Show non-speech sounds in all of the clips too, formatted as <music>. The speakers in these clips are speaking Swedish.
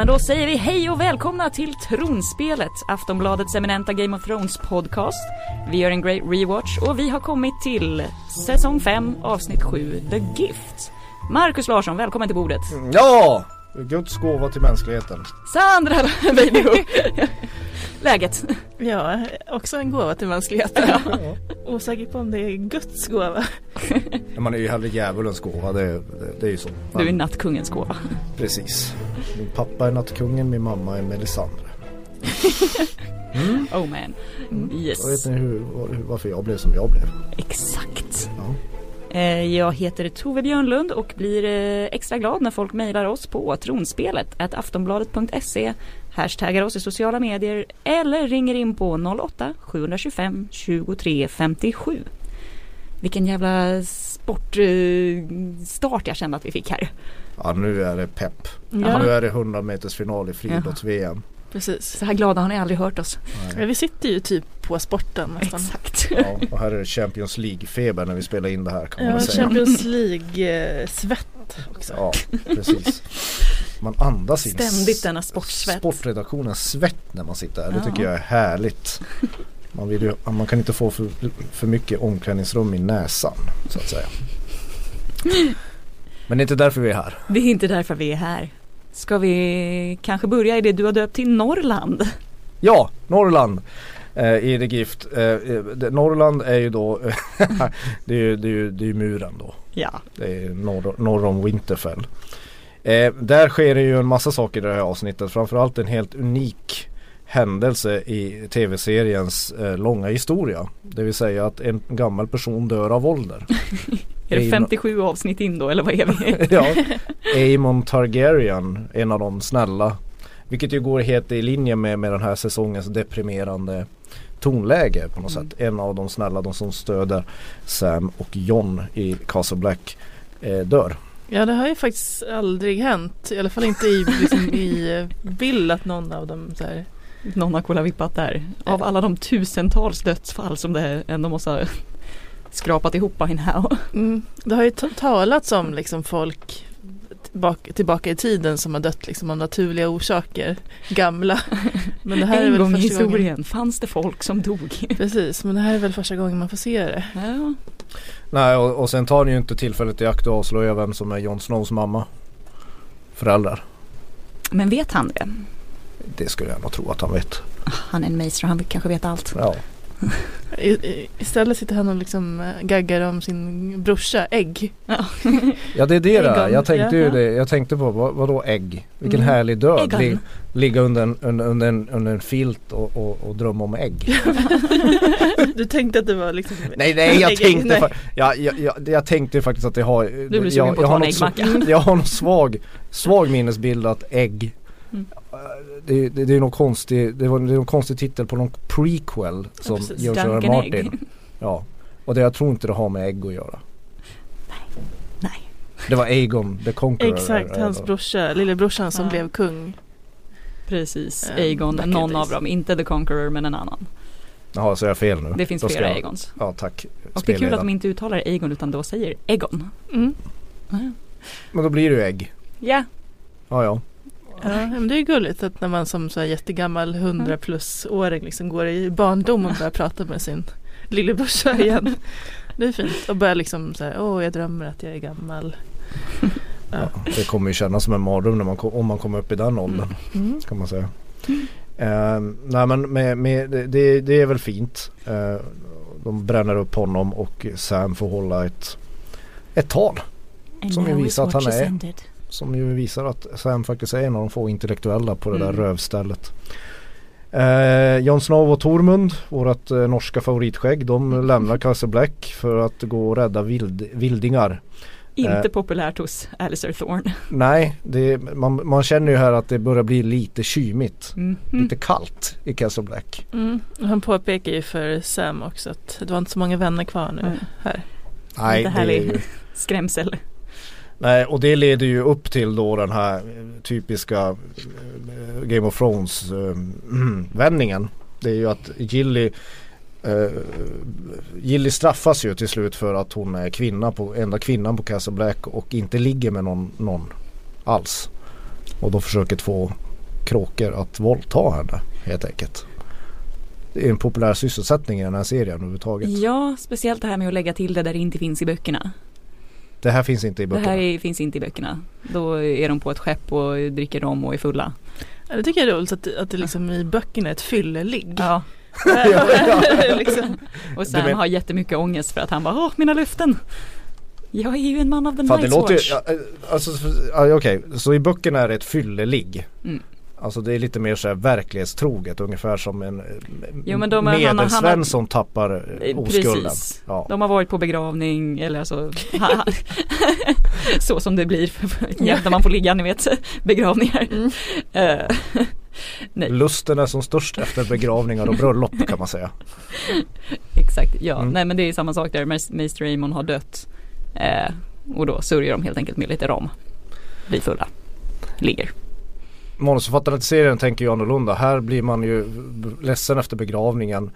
Men då säger vi hej och välkomna till Tronspelet, Aftonbladets eminenta Game of Thrones podcast. Vi gör en great rewatch och vi har kommit till säsong 5 avsnitt 7, The Gift. Marcus Larsson, välkommen till bordet. Ja! Guds gåva till mänskligheten. Sandra <laughs> Babyho. Läget? Ja, också en gåva till mänskligheten. Ja. Osäker på om det är Guds gåva. <laughs> Man är ju hellre djävulens gåva, det, det, det är ju så. Du är nattkungens gåva. Precis. Min pappa är nattkungen, min mamma är Melisandre. <laughs> Mm. Oh man. Mm. Yes. Och vet ni hur, varför jag blev som jag blev? Exakt. Ja. Eh, jag heter Tove Björnlund och blir eh, extra glad när folk mejlar oss på tronspelet aftonbladet.se hashtaggar oss i sociala medier eller ringer in på 08-725 23 57. Vilken jävla sportstart jag kände att vi fick här. Ja nu är det pepp. Ja. Nu är det 100 meters final i friidrotts-VM. Precis. Så här glada har ni aldrig hört oss. Nej. Vi sitter ju typ på sporten nästan. Exakt. Ja, och här är det Champions League-feber när vi spelar in det här kan man ja, säga. Champions League-svett också. Ja, precis. <laughs> Man andas in Ständigt denna sportsvett. Sportredaktionens svett när man sitter här. Det tycker jag är härligt. Man, vill ju, man kan inte få för, för mycket omklädningsrum i näsan så att säga. Men det är inte därför vi är här. Det är inte därför vi är här. Ska vi kanske börja i det du har döpt till Norrland? Ja, Norrland eh, i The Gift. Eh, eh Norrland är ju då <laughs> det, är ju, det, är ju, det är muren då. Ja. Det är norr, norr om Winterfell. Eh, där sker det ju en massa saker i det här avsnittet. Framförallt en helt unik händelse i tv-seriens eh, långa historia. Det vill säga att en gammal person dör av ålder. <laughs> är det 57 avsnitt in då eller vad är vi? <laughs> ja, Aemon Targaryen, en av de snälla. Vilket ju går helt i linje med, med den här säsongens deprimerande tonläge på något mm. sätt. En av de snälla, de som stöder Sam och John i Castle Black eh, dör. Ja det har ju faktiskt aldrig hänt. I alla fall inte i, liksom, i eh, bild att någon av dem så här. Någon har kolavippat där. Av alla de tusentals dödsfall som det ändå måste ha skrapat ihop by now. Mm. Det har ju talats om liksom folk tillbaka, tillbaka i tiden som har dött liksom av naturliga orsaker. Gamla. <laughs> Men det här en är väl gång i historien gången. fanns det folk som dog. Precis, men det här är väl första gången man får se det. Ja. Nej och, och sen tar ni ju inte tillfället i akt att avslöja vem som är Jon Snows mamma. Föräldrar. Men vet han det? Det skulle jag nog tro att han vet. Han är en meister, han kanske vet allt. Ja. Istället sitter han och liksom eh, gaggar om sin brorsa, ägg. Ja, <laughs> ja det är det där. Jag tänkte ju det. Jag tänkte på vad, vadå ägg? Vilken mm. härlig död. Li, ligga under en, under, under, en, under en filt och, och, och drömma om ägg. <laughs> du tänkte att det var liksom Nej nej jag tänkte, nej. Jag, jag, jag, jag, tänkte faktiskt att det har Du blir sugen på att ta en äggmacka. Jag har någon svag, svag minnesbild att ägg Mm. Det, det, det, är någon konstig, det, var, det är någon konstig titel på någon prequel som ja, George R. Martin. <laughs> Ja, och det jag tror inte det har med ägg att göra. Nej. Nej. Det var Aegon the Conqueror. Exakt, hans brorsa, lillebrorsan som ja. blev kung. Precis, um, Aegon, någon av dem, inte the Conqueror men en annan. Jaha, så är jag fel nu? Det finns flera jag... Aegons. Ja, tack. Och det är kul att de inte uttalar Aegon utan då säger Egon. Mm. Men då blir det ju ägg. Ja. Ja, ja. Ja, men det är gulligt att när man som så här jättegammal 100 plus åring liksom går i barndom och börjar prata med sin lillebrorsa <laughs> igen. Det är fint och börjar liksom så här, åh jag drömmer att jag är gammal. Ja. Ja, det kommer ju kännas som en mardröm när man, om man kommer upp i den åldern mm. mm. kan man säga. Mm. Uh, nej men med, med, det, det är väl fint. Uh, de bränner upp honom och Sam får hålla ett, ett tal. And som visar att han är ended. Som ju visar att Sam faktiskt är en av de få intellektuella på det mm. där rövstället. Eh, Jon Snow och Tormund, vårat eh, norska favoritskägg, de mm. lämnar Castle Black för att gå och rädda vild, vildingar. Inte eh, populärt hos Alistair Thorne. Nej, det, man, man, känner ju här att det börjar bli lite kymigt. Mm. Lite kallt i Castle Black. Mm. Han påpekar ju för Sam också att det var inte så många vänner kvar nu mm. här. Nej, lite härlig ju... skrämsel. Nej, och det leder ju upp till då den här typiska eh, Game of Thrones äh, <clears throat> vändningen. Det är ju att Gilly äh, Gilly straffas ju till slut för att hon är kvinna på, enda kvinnan på Castle Black och inte ligger med någon, någon alls. Och då försöker två kråkor att våldta henne helt enkelt. Det är en populär sysselsättning i den här serien överhuvudtaget. Ja, speciellt det här med att lägga till det där det inte finns i böckerna. Det här finns inte i Det böckerna. här är, finns inte i böckerna. Då är de på ett skepp och dricker rom och är fulla. Ja, det tycker jag är roligt att, att det liksom i böckerna är ett fylleligg. Ja. <laughs> Ja, ja. <laughs> liksom. Och Sam men- har jättemycket ångest för att han bara, åh mina löften. Jag är ju en man av the Fan, det Night's låter ju, Watch. ja, eh, alltså, ja, okej, så i böckerna är det ett fylleligg. Mm. Alltså det är lite mer så här verklighetstroget ungefär som en eh, Jo, men de är- han har- han har- medelsvensson tappar eh, Eh, oskulden. Precis. Ja. De har varit på begravning eller alltså <laughs> Så som det blir när man får ligga, ni vet <laughs> begravningar. Mm. <laughs> Nej, Lusten är som störst efter begravningar och bröllop kan man säga. exakt. Ja, Mm. nej men det är samma sak där. Master Raymond har dött. Eh, och då sörjer de helt enkelt med lite rom. Blir fulla. Ligger. Manusförfattarna till serien tänker ju annorlunda. Här blir man ju ledsen efter begravningen.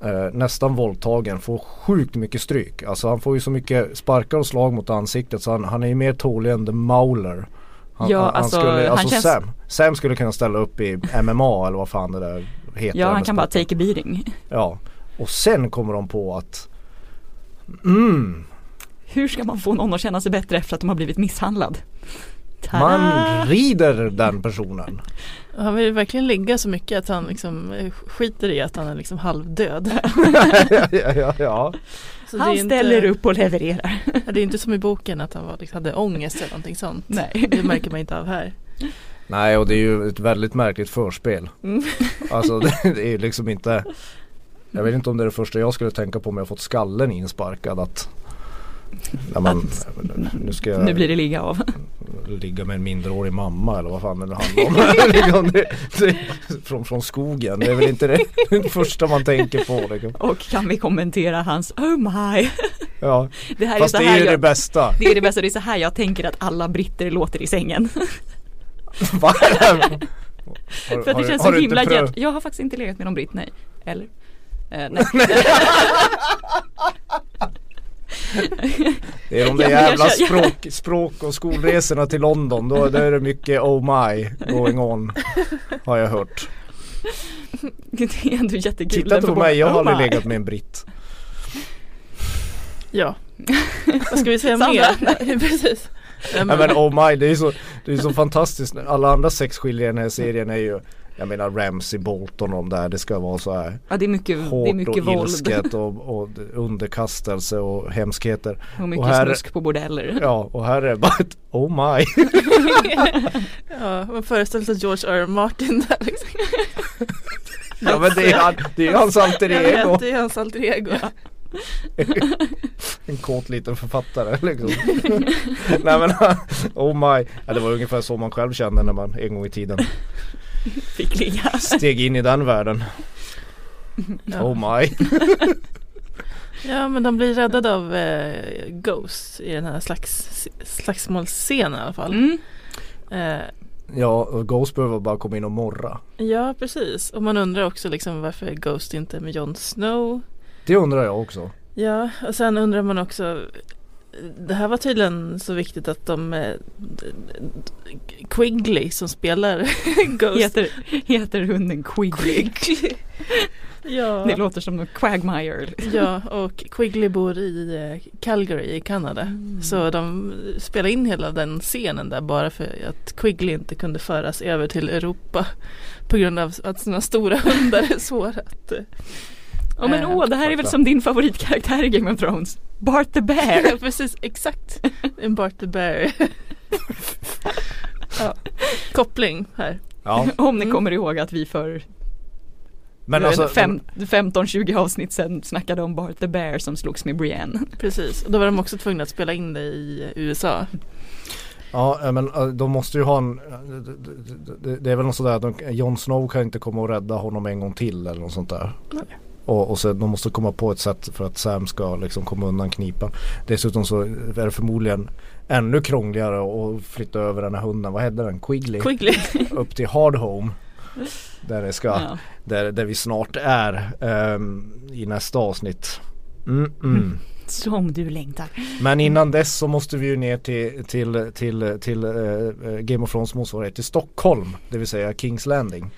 Eh, nästan våldtagen, får sjukt mycket stryk. Alltså han får ju så mycket sparkar och slag mot ansiktet så han, han är ju mer tålig än The Mauler. Han, Ja, alltså, skulle, han alltså känns- Sam, Sam skulle kunna ställa upp i MMA <laughs> eller vad fan det där heter. Ja, han kan bara take a beating. <laughs> Ja, och sen kommer de på att mm, Hur ska man få någon att känna sig bättre efter att de har blivit misshandlad? Tada! man rider den personen. Han vill verkligen ligga så mycket att han liksom eh, skiter i att han är liksom halvdöd. <laughs> ja, ja, ja. Så det Han är inte, ställer upp och levererar. Ja, Det är inte som i boken att han var, liksom, hade ångest eller någonting sånt. Nej. Det märker man inte av här. Nej och det är ju ett väldigt märkligt förspel. Mm. Alltså det, det är ju liksom inte Jag vet inte om det är det första jag skulle tänka på om jag fått skallen insparkad att när man, nu ska jag Nu blir det ligga av. ligga med en minderårig mamma eller vad fan det nu handlar om. <laughs> Liksom det, det, från, från skogen, det är väl inte det, det <laughs> första man tänker på. Liksom. Och kan vi kommentera hans Oh my. Ja, <laughs> Det här fast är det så är ju det bästa. det är det bästa, det är så här jag tänker att alla britter låter i sängen. Va? Har- För att det känns så himla gött. Jag har faktiskt inte legat med någon britt, nej. Eller? Eh, nej. Det är de där Ja, men jag jävla språk, språk och skolresorna till London. Då, då är det mycket oh my going on. Har jag hört. Det är ändå jättekul. Titta på mig, jag har oh aldrig my. legat med en britt. Ja. Vad ska vi säga mer? <laughs> Precis. Nej, men oh my, det är så, det är så fantastiskt. Alla andra sexskiljer i den här serien är ju jag menar Ramsey, Bolton och de där. Det ska vara så här Ja det är mycket, det är hårt mycket och våld ilsket och, och underkastelse och hemskheter. och mycket och här- snusk på bordeller. Ja och här är det bara ett oh my. <laughs> Ja, man föreställer sig George R. Martin där liksom. <laughs> Ja men det är, han, det är hans alter ego. vet, det är hans alter ego. <laughs> En kåt liten författare liksom. Nej men oh my. Ja, det var ungefär så man själv kände när man en gång i tiden <laughs> Fick ligga. steg in i den världen. Ja. Oh my. <laughs> Ja men de blir räddade av eh, Ghost i den här slags, slagsmålsscenen i alla fall. Mm. Eh, Ja, och Ghost behöver bara komma in och morra. ja precis och man undrar också liksom varför Ghost inte är med Jon Snow. Det undrar jag också. Ja och sen undrar man också det här var tydligen så viktigt att de eh, Quigley som spelar <laughs> Ghost Heter, heter hunden Quigley. <laughs> Ja. Det låter som en Quagmire. Ja, och Quigley bor i eh, Calgary i Kanada. Mm. Så de spelade in hela den scenen där bara för att Quigley inte kunde föras över till Europa. På grund av att sådana stora hundar är svåra att... eh, Ja men åh, det här är väl som din favoritkaraktär i Game of Thrones. Bart the Bear. Ja, precis, exakt. En Bart the Bear. <laughs> ja. Koppling här. Ja, Om ni Mm. kommer ihåg att vi för men alltså. fem- 15-20 avsnitt sen snackade om Bart the Bear som slogs med Brienne. Precis, och då var de också tvungna att spela in det i USA. Ja men äh, de måste ju ha en det- är väl något sådär att Jon Snow kan inte komma och rädda honom en gång till eller något sånt där. Nej. Och, och så de måste komma på ett sätt för att Sam ska liksom komma undan knipan. Dessutom så är det förmodligen ännu krångligare att flytta över den här hunden, vad hette den? Quigley? Quigley. <laughs> upp till Hard Home. Där det ska, Ja. där, där vi snart är ehm, i nästa avsnitt. Mm, mm. Som du längtar. Men innan dess så måste vi ju ner till, till, till, till uh, Game of Thrones motsvarighet till Stockholm. Det vill säga Kings Landing.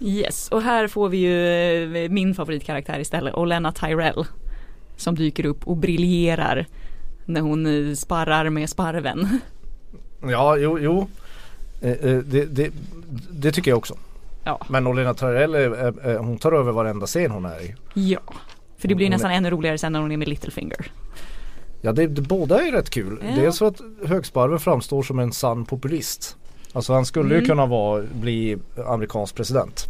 Yes, och här får vi ju eh, min favoritkaraktär istället, Olenna Tyrell. Som dyker upp och briljerar när hon sparrar med sparven. Ja, jo, jo. Det, det, det tycker jag också. Ja. Men Olena Tyrell, hon tar över varenda scen hon är i. Ja, för det blir hon nästan är... ännu roligare sen när hon är med Littlefinger. Ja, det, det, båda är rätt kul. Ja. Dels för att Högsparven framstår som en sann populist. Alltså han skulle mm. ju kunna vara, bli amerikansk president.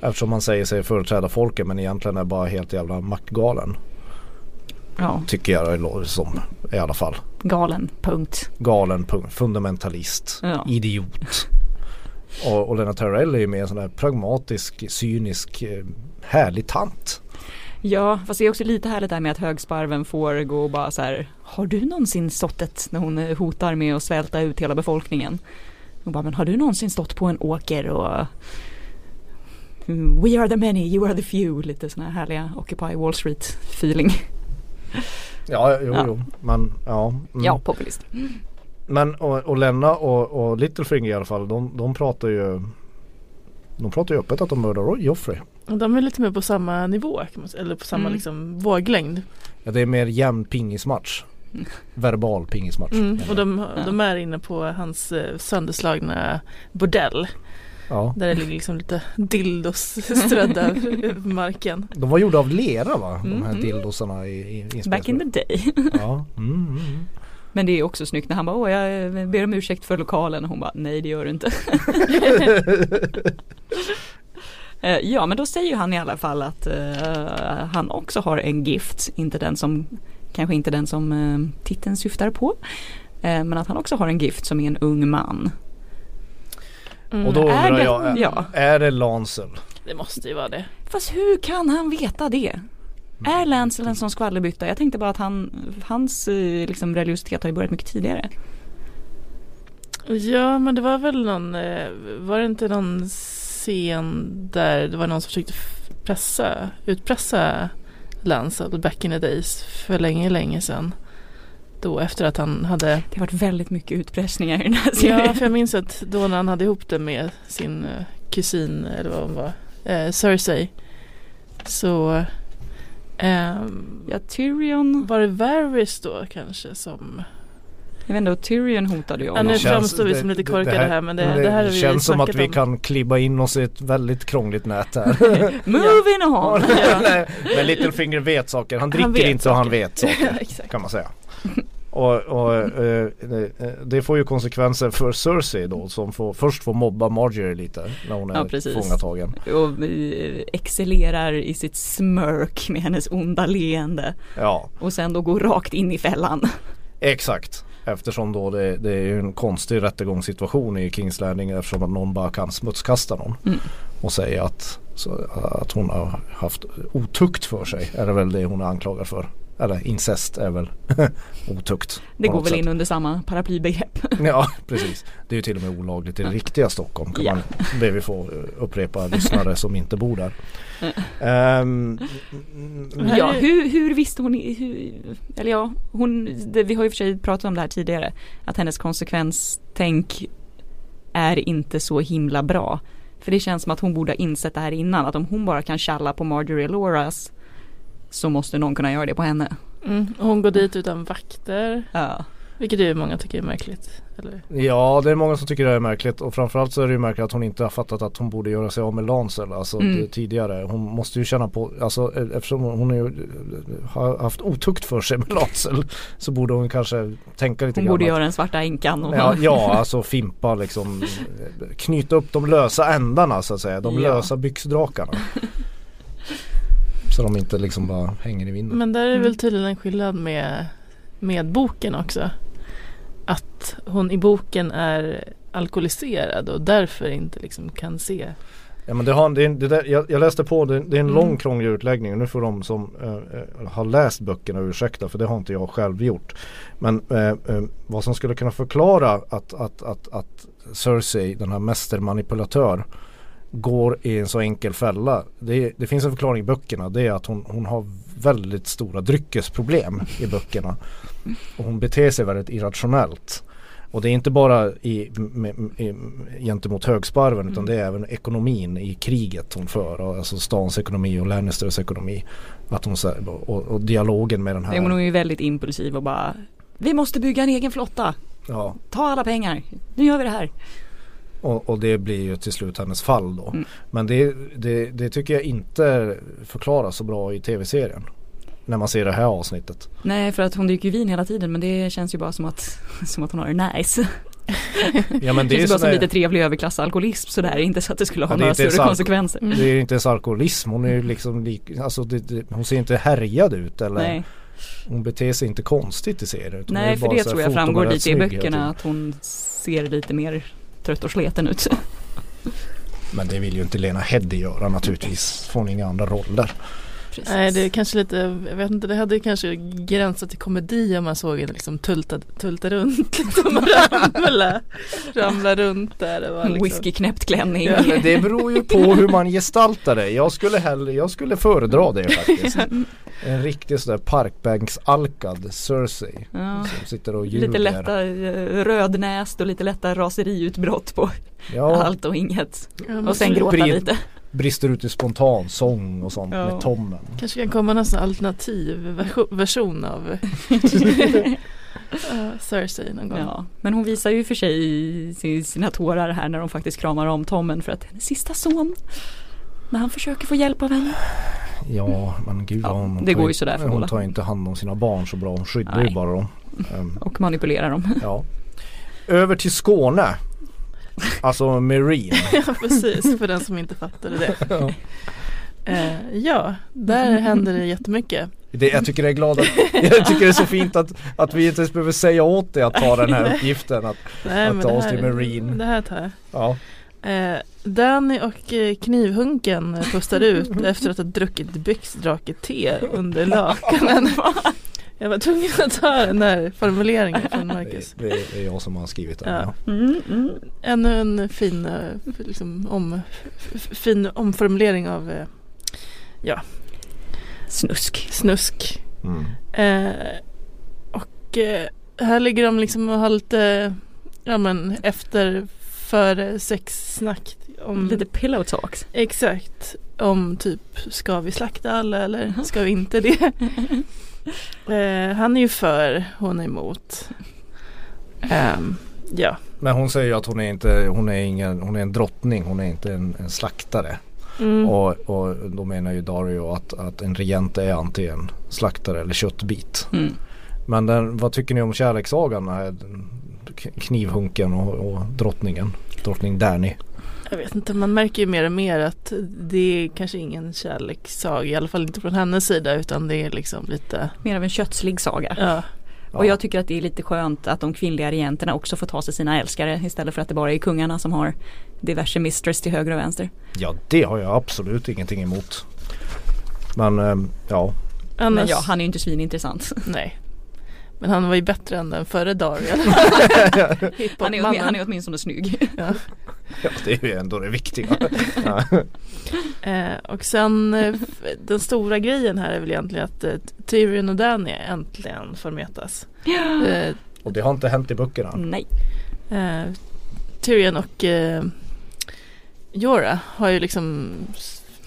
Eftersom han säger sig företräda folket men egentligen är bara helt jävla maktgalen. Ja. Tycker jag som i alla fall. Galen, punkt. Galen, punkt. Fundamentalist. Ja. Idiot. <laughs> Och, och Lennart Tyrell är ju mer en sån där pragmatisk, cynisk, eh, härlig tant. Ja, fast det är också lite härligt där med att högsparven får gå och bara så här Har du någonsin stått ett när hon hotar med att svälta ut hela befolkningen? Och bara, men har du någonsin stått på en åker och We are the many, you are the few. Lite sådana här härliga Occupy Wall Street feeling. Ja, jo, ja. jo. Men ja. Mm. Ja, populist. Men och, och Lenna och, och Littlefinger i alla fall, de, de pratar ju De pratar ju öppet att de mördar Joffrey. De är lite mer på samma nivå, eller på samma mm. liksom, våglängd. Ja, det är mer jämn pingismatch. Verbal pingismatch. Mm, och de, de, är inne på hans eh, sönderslagna bordell. Ja. Där det ligger liksom lite dildos strödda <laughs> över marken. De var gjorda av lera va? Mm. De här mm. dildosarna i, i Back in the day. <laughs> ja. <laughs> Mm, mm, mm, Men det är också snyggt när han bara, åh jag ber om ursäkt för lokalen och hon bara, nej det gör du inte. Eh, ja men då säger han i alla fall att uh, han också har en gift, inte den som, kanske inte den som uh, titeln syftar på. Uh, men att han också har en gift som är en ung man. Mm. Och då undrar är det, jag, ja. är det Lancel? Det måste ju vara det. Fast hur kan han veta det? Mm. Är Lancel en sån skvallerbytta? Jag tänkte bara att han, hans liksom, religiositet har ju börjat mycket tidigare. Ja men det var väl någon, var det inte någon scen där det var någon som försökte pressa, utpressa Lancel back in the days för länge, länge sedan. Då efter att han hade Det har varit väldigt mycket utpressningar i den här serien. Ja, för jag minns att då när han hade ihop det med sin uh, kusin eller vad hon var, uh, Cersei. Så um, Ja, Tyrion Var det Varys då kanske som jag vet inte, och Tyrion hotade ju honom. Ja, nu framstår vi som lite korkade det här, men det, det, det här det känns som att vi om. kan klibba in oss i ett väldigt krångligt nät här. <laughs> Moving on! <laughs> ja. men Littlefinger vet saker, han dricker han inte och han vet saker. <laughs> kan man säga. Och, och eh, eh, det får ju konsekvenser för Cersei då som får, först får mobba Marjorie lite när hon är ja, fångatagen. Och eh, excellerar i sitt smörk med hennes onda leende. Ja. Och sen då går rakt in i fällan. Exakt. Eftersom då det, det är en konstig rättegångssituation i Kings Landing eftersom att någon bara kan smutskasta någon. Mm. Och säga att, så, att hon har haft otukt för sig är det väl det hon är anklagad för. Eller incest är väl <laughs> otukt. Det går väl sätt. in under samma paraplybegrepp. <laughs> ja precis. Det är ju till och med olagligt i det riktiga Stockholm. Kan ja. <laughs> man, det vi får upprepa lyssnare som inte bor där. Um, ja, hur, hur visste hon, hur, eller ja, hon, det, vi har ju för sig pratat om det här tidigare, att hennes konsekvenstänk är inte så himla bra. För det känns som att hon borde ha insett det här innan, att om hon bara kan tjalla på Marjorie Loras så måste någon kunna göra det på henne. Mm, och hon går dit utan vakter. Ja. Vilket ju många tycker är märkligt. Eller? Ja det är många som tycker det är märkligt och framförallt så är det ju märkligt att hon inte har fattat att hon borde göra sig av med Lancel alltså mm. tidigare. Hon måste ju känna på, alltså eftersom hon ju, har haft otukt för sig med Lancel så borde hon kanske tänka lite grann. Hon borde göra den svarta änkan. Ja, ja alltså fimpa liksom knyta upp de lösa ändarna så att säga, de ja. lösa byxdrakarna. <laughs> Så de inte liksom bara hänger i vinden. Men där är det väl tydligen en skillnad med, med boken också. Att hon i boken är alkoholiserad och därför inte liksom kan se Ja men det har, det, det där, jag, jag, läste på, det, det är en mm. lång krånglig utläggning och nu får de som äh, har läst böckerna ursäkta för det har inte jag själv gjort. Men äh, äh, vad som skulle kunna förklara att, att, att, att Cersei, den här mästermanipulatör går i en så enkel fälla. Det, det finns en förklaring i böckerna. Det är att hon, hon har väldigt stora dryckesproblem i böckerna. Och hon beter sig väldigt irrationellt. Och det är inte bara i, med, med, gentemot högsparven mm. utan det är även ekonomin i kriget hon för. Alltså stans ekonomi och Lannisters ekonomi. Att hon, och, och dialogen med den här. Hon är ju väldigt impulsiv och bara Vi måste bygga en egen flotta. Ja. Ta alla pengar. Nu gör vi det här. Och, och, det blir ju till slut hennes fall då. Mm. Men det, det, det, tycker jag inte förklaras så bra i tv-serien. När man ser det här avsnittet. Nej för att hon dricker vin hela tiden men det känns ju bara som att, som att hon har det nice. ja, men det, <laughs> det känns bara som lite trevlig överklassalkoholism sådär, inte så att det skulle ha några större konsekvenser. Det är inte ens alkoholism, hon är liksom lik, alltså det, det, hon ser inte härjad ut eller Nej. Hon beter sig inte konstigt i serien. Nej för det tror jag framgår lite i böckerna att hon ser lite mer trött och sleten ut. Men det vill ju inte Lena Heddy göra naturligtvis. Får hon inga andra roller. Precis. Nej det är kanske lite, jag vet inte, det hade kanske gränsat till komedi om man såg henne liksom tulta, tulta runt <laughs> liksom ramla, ramla runt där. Det var liksom. Whiskyknäppt klänning. Ja, det beror ju på hur man gestaltar det. Jag skulle hellre, jag skulle föredra det faktiskt. En riktig sådär parkbänksalkad Cersei. Ja. Som sitter och ljuger. Lite lätta eh, rödnäst och lite lätta raseriutbrott på ja. allt och inget. och sen gråta lite brister ut i spontan sång och sånt ja. med Tommen. Kanske kan komma någon alternativ version av <laughs> uh, Cersei någon gång. Ja, men hon visar ju för sig sina tårar här när de faktiskt kramar om Tommen för att hennes sista son när han försöker få hjälp av henne. Ja men gud ja, hon, det går ju sådär för Hon tar inte hand om sina barn så bra. Hon skyddar Nej. ju bara dem. Um, <laughs> och manipulerar dem. Ja. Över till Skåne. Alltså Marine. <laughs> ja precis, för den som inte fattade det. <laughs> ja. Uh, ja, där händer det jättemycket. Det, jag tycker det är glad att, <laughs> jag tycker det är så fint att, att vi inte ens behöver säga åt dig att ta den här uppgiften att, Nej, att ta oss till Marine. Det här tar jag. Ja. Eh, Danny och eh, knivhunken pustar ut efter att ha druckit byxdrake-te under lakanen. Jag var tvungen att ta den här formuleringen från Marcus. Det, det, är jag som har skrivit den. Ja. Ja. Mm, mm. Ännu en fin, eh, liksom, om, fin omformulering av eh, ja. Snusk. Snusk. Mm. Eh, och eh, här ligger de liksom och har lite ja, men, efter för sexsnack. Om, lite pillow talks. Exakt. Om typ ska vi slakta alla eller ska vi inte det? <laughs> <laughs> Eh, han är ju för, hon är emot. Um, ja. Men hon säger ju att hon är inte, hon är ingen, hon är en drottning, hon är inte en, en slaktare. Mm. Och, och då menar ju Dario att, att en regent är antingen slaktare eller köttbit. Mm. Men den, vad tycker ni om kärlekssagan? Knivhunken och, och drottningen, drottning Danny. Jag vet inte, man märker ju mer och mer att det är kanske ingen kärlekssaga, i alla fall inte från hennes sida utan det är liksom lite Mer av en kötslig saga. Ja. Och jag tycker att det är lite skönt att de kvinnliga regenterna också får ta sig sina älskare istället för att det bara är kungarna som har diverse mistress till höger och vänster. Ja det har jag absolut ingenting emot. Men ähm, ja. Annars... Men ja, han är ju inte svinintressant. <laughs> Nej. Men han var ju bättre än den före Dario. <laughs> <laughs> han, är, han är åtminstone snygg. ja. Ja, det är ju ändå det viktiga. <laughs> eh, och sen eh, den stora grejen här är väl egentligen att eh, Tyrion och Danny äntligen får mötas. Eh, och det har inte hänt i böckerna? Nej. Tyrion och Jorah har ju liksom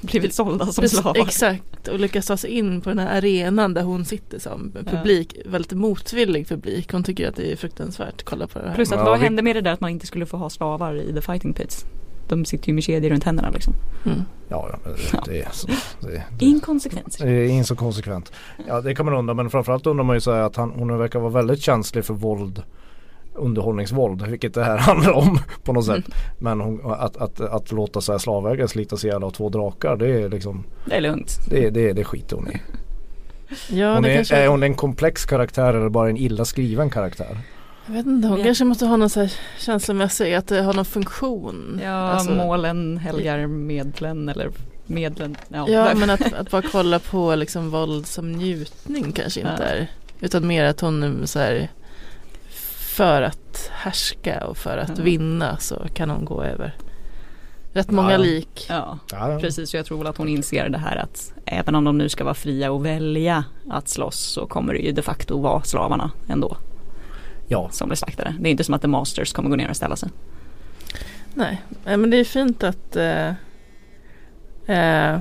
blivit sålda som slavar. Exakt och lyckas ta sig in på den här arenan där hon sitter som publik. Ja. Väldigt motvillig publik. Hon tycker att det är fruktansvärt. Kolla på det här. Plus att vad hände med det där att man inte skulle få ha slavar i the fighting pits? De sitter ju med kedjor runt händerna liksom. Mm. Ja, ja, det, är så, det, det, Inkonsekvenser. Det är inkonsekvent. Ja det kan man undra men framförallt undrar man ju så att han, hon verkar vara väldigt känslig för våld underhållningsvåld, vilket det här <laughs> handlar om på något sätt. Mm. Men hon, att, att, att låta så här slavägare slitas ihjäl av två drakar det är liksom Det är lugnt. Det, det, det skiter hon i. <laughs> Ja, hon är, är hon en komplex karaktär eller bara en illa skriven karaktär? Jag vet inte, hon ja. kanske måste ha någon så här känslomässig, att det har någon funktion. Ja, alltså, målen helgar medlen eller medlen. Ja, ja men att, att bara kolla på liksom våld som njutning kanske inte ja. är. Utan mer att hon så här för att härska och för att mm. vinna så kan hon gå över rätt många Ja. lik. Ja, Ja, precis. Jag tror väl att hon inser det här att även om de nu ska vara fria och välja att slåss så kommer det ju de facto vara slavarna ändå ja. som blir slaktade. Det är inte som att the masters kommer gå ner och ställa sig. Nej, men det är fint att eh, eh,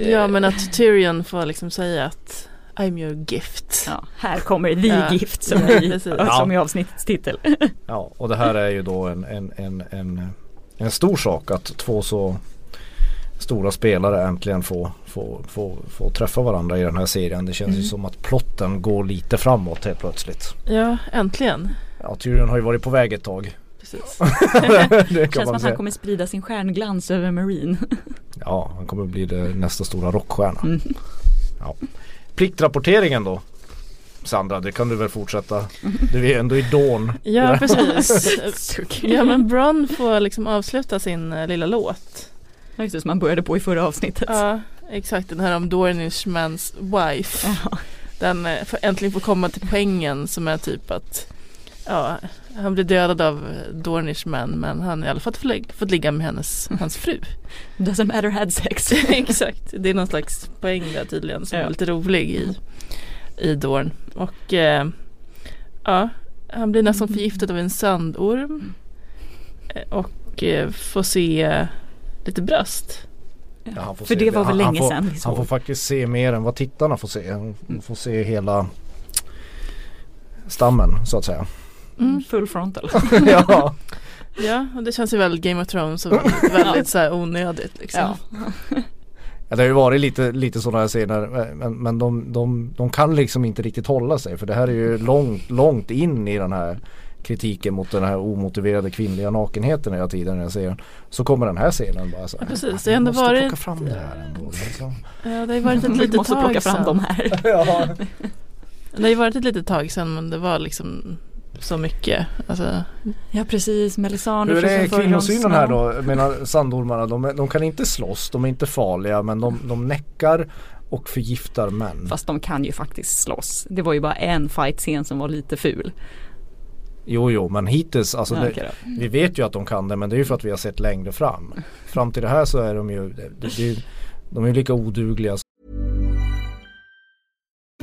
Ja men att Tyrion får liksom säga att I'm your gift. Ja, här kommer the Ja. gift som, vi, precis. <laughs> som i avsnittets titel. <laughs> ja, och det här är ju då en, en, en, en, en stor sak att två så stora spelare äntligen får, får, får, får träffa varandra i den här serien. Det känns ju Mm. som att plotten går lite framåt helt plötsligt. Ja, äntligen. Ja, Tyrion har ju varit på väg ett tag. Precis. <laughs> det Känns som att han kommer sprida sin stjärnglans över Marine. Ja, han kommer bli det, nästa stora rockstjärna. Mm. Ja. Pliktrapporteringen då? Sandra, det kan du väl fortsätta? Du är ändå i Dawn. Ja precis. <laughs> Ja men Bron får liksom avsluta sin eh, lilla låt. Ja, Just det, som han började på i förra avsnittet. Ja exakt den här om Dornishmans wife. Ja. Den eh, får äntligen får komma till poängen som är typ att Ja, han blir dödad av eh, Dornishman men han har i alla fall fått, lig- fått ligga med hennes, hans fru. <laughs> Doesn't matter had sex. <laughs> Exakt, det är någon slags poäng där tydligen som Ja. är lite rolig i, i Dorn. Och eh, ja, han blir nästan förgiftad av en sandorm. Eh, Och eh, får se lite bröst. Ja, han får För se det var väl Han- länge han får, sedan Han får faktiskt se mer än vad tittarna får se. Han får se hela stammen så att säga. Mm. Full frontal. <laughs> <laughs> ja. Ja, och det känns ju väl Game of Thrones som <laughs> väldigt, väldigt så här onödigt liksom. Ja. Ja, det har ju varit lite, lite sådana scener men, men de, de, de kan liksom inte riktigt hålla sig för det här är ju långt, långt in i den här kritiken mot den här omotiverade kvinnliga nakenheten hela tiden i den här serien. Så kommer den här scenen bara så här. Ja, precis. "Ah, Det har ändå varit- plocka fram det här ändå. Liksom. Ja, det har ju varit ett litet måste plocka tag fram sedan. här. ja. Det har ju varit ett litet tag sedan men det var liksom så mycket. Alltså, Ja precis, Melisandre Hur är kvinnosynen här då? Jag menar sandormarna, de, de kan inte slåss, de är inte farliga men de, de näckar och förgiftar män. Fast de kan ju faktiskt slåss. Det var ju bara en fight-scen som var lite ful. Jo jo men hittills, alltså Ja, det, vi vet ju att de kan det men det är ju för att vi har sett längre fram. Fram till det här så är de ju, det, det, det, de är ju lika odugliga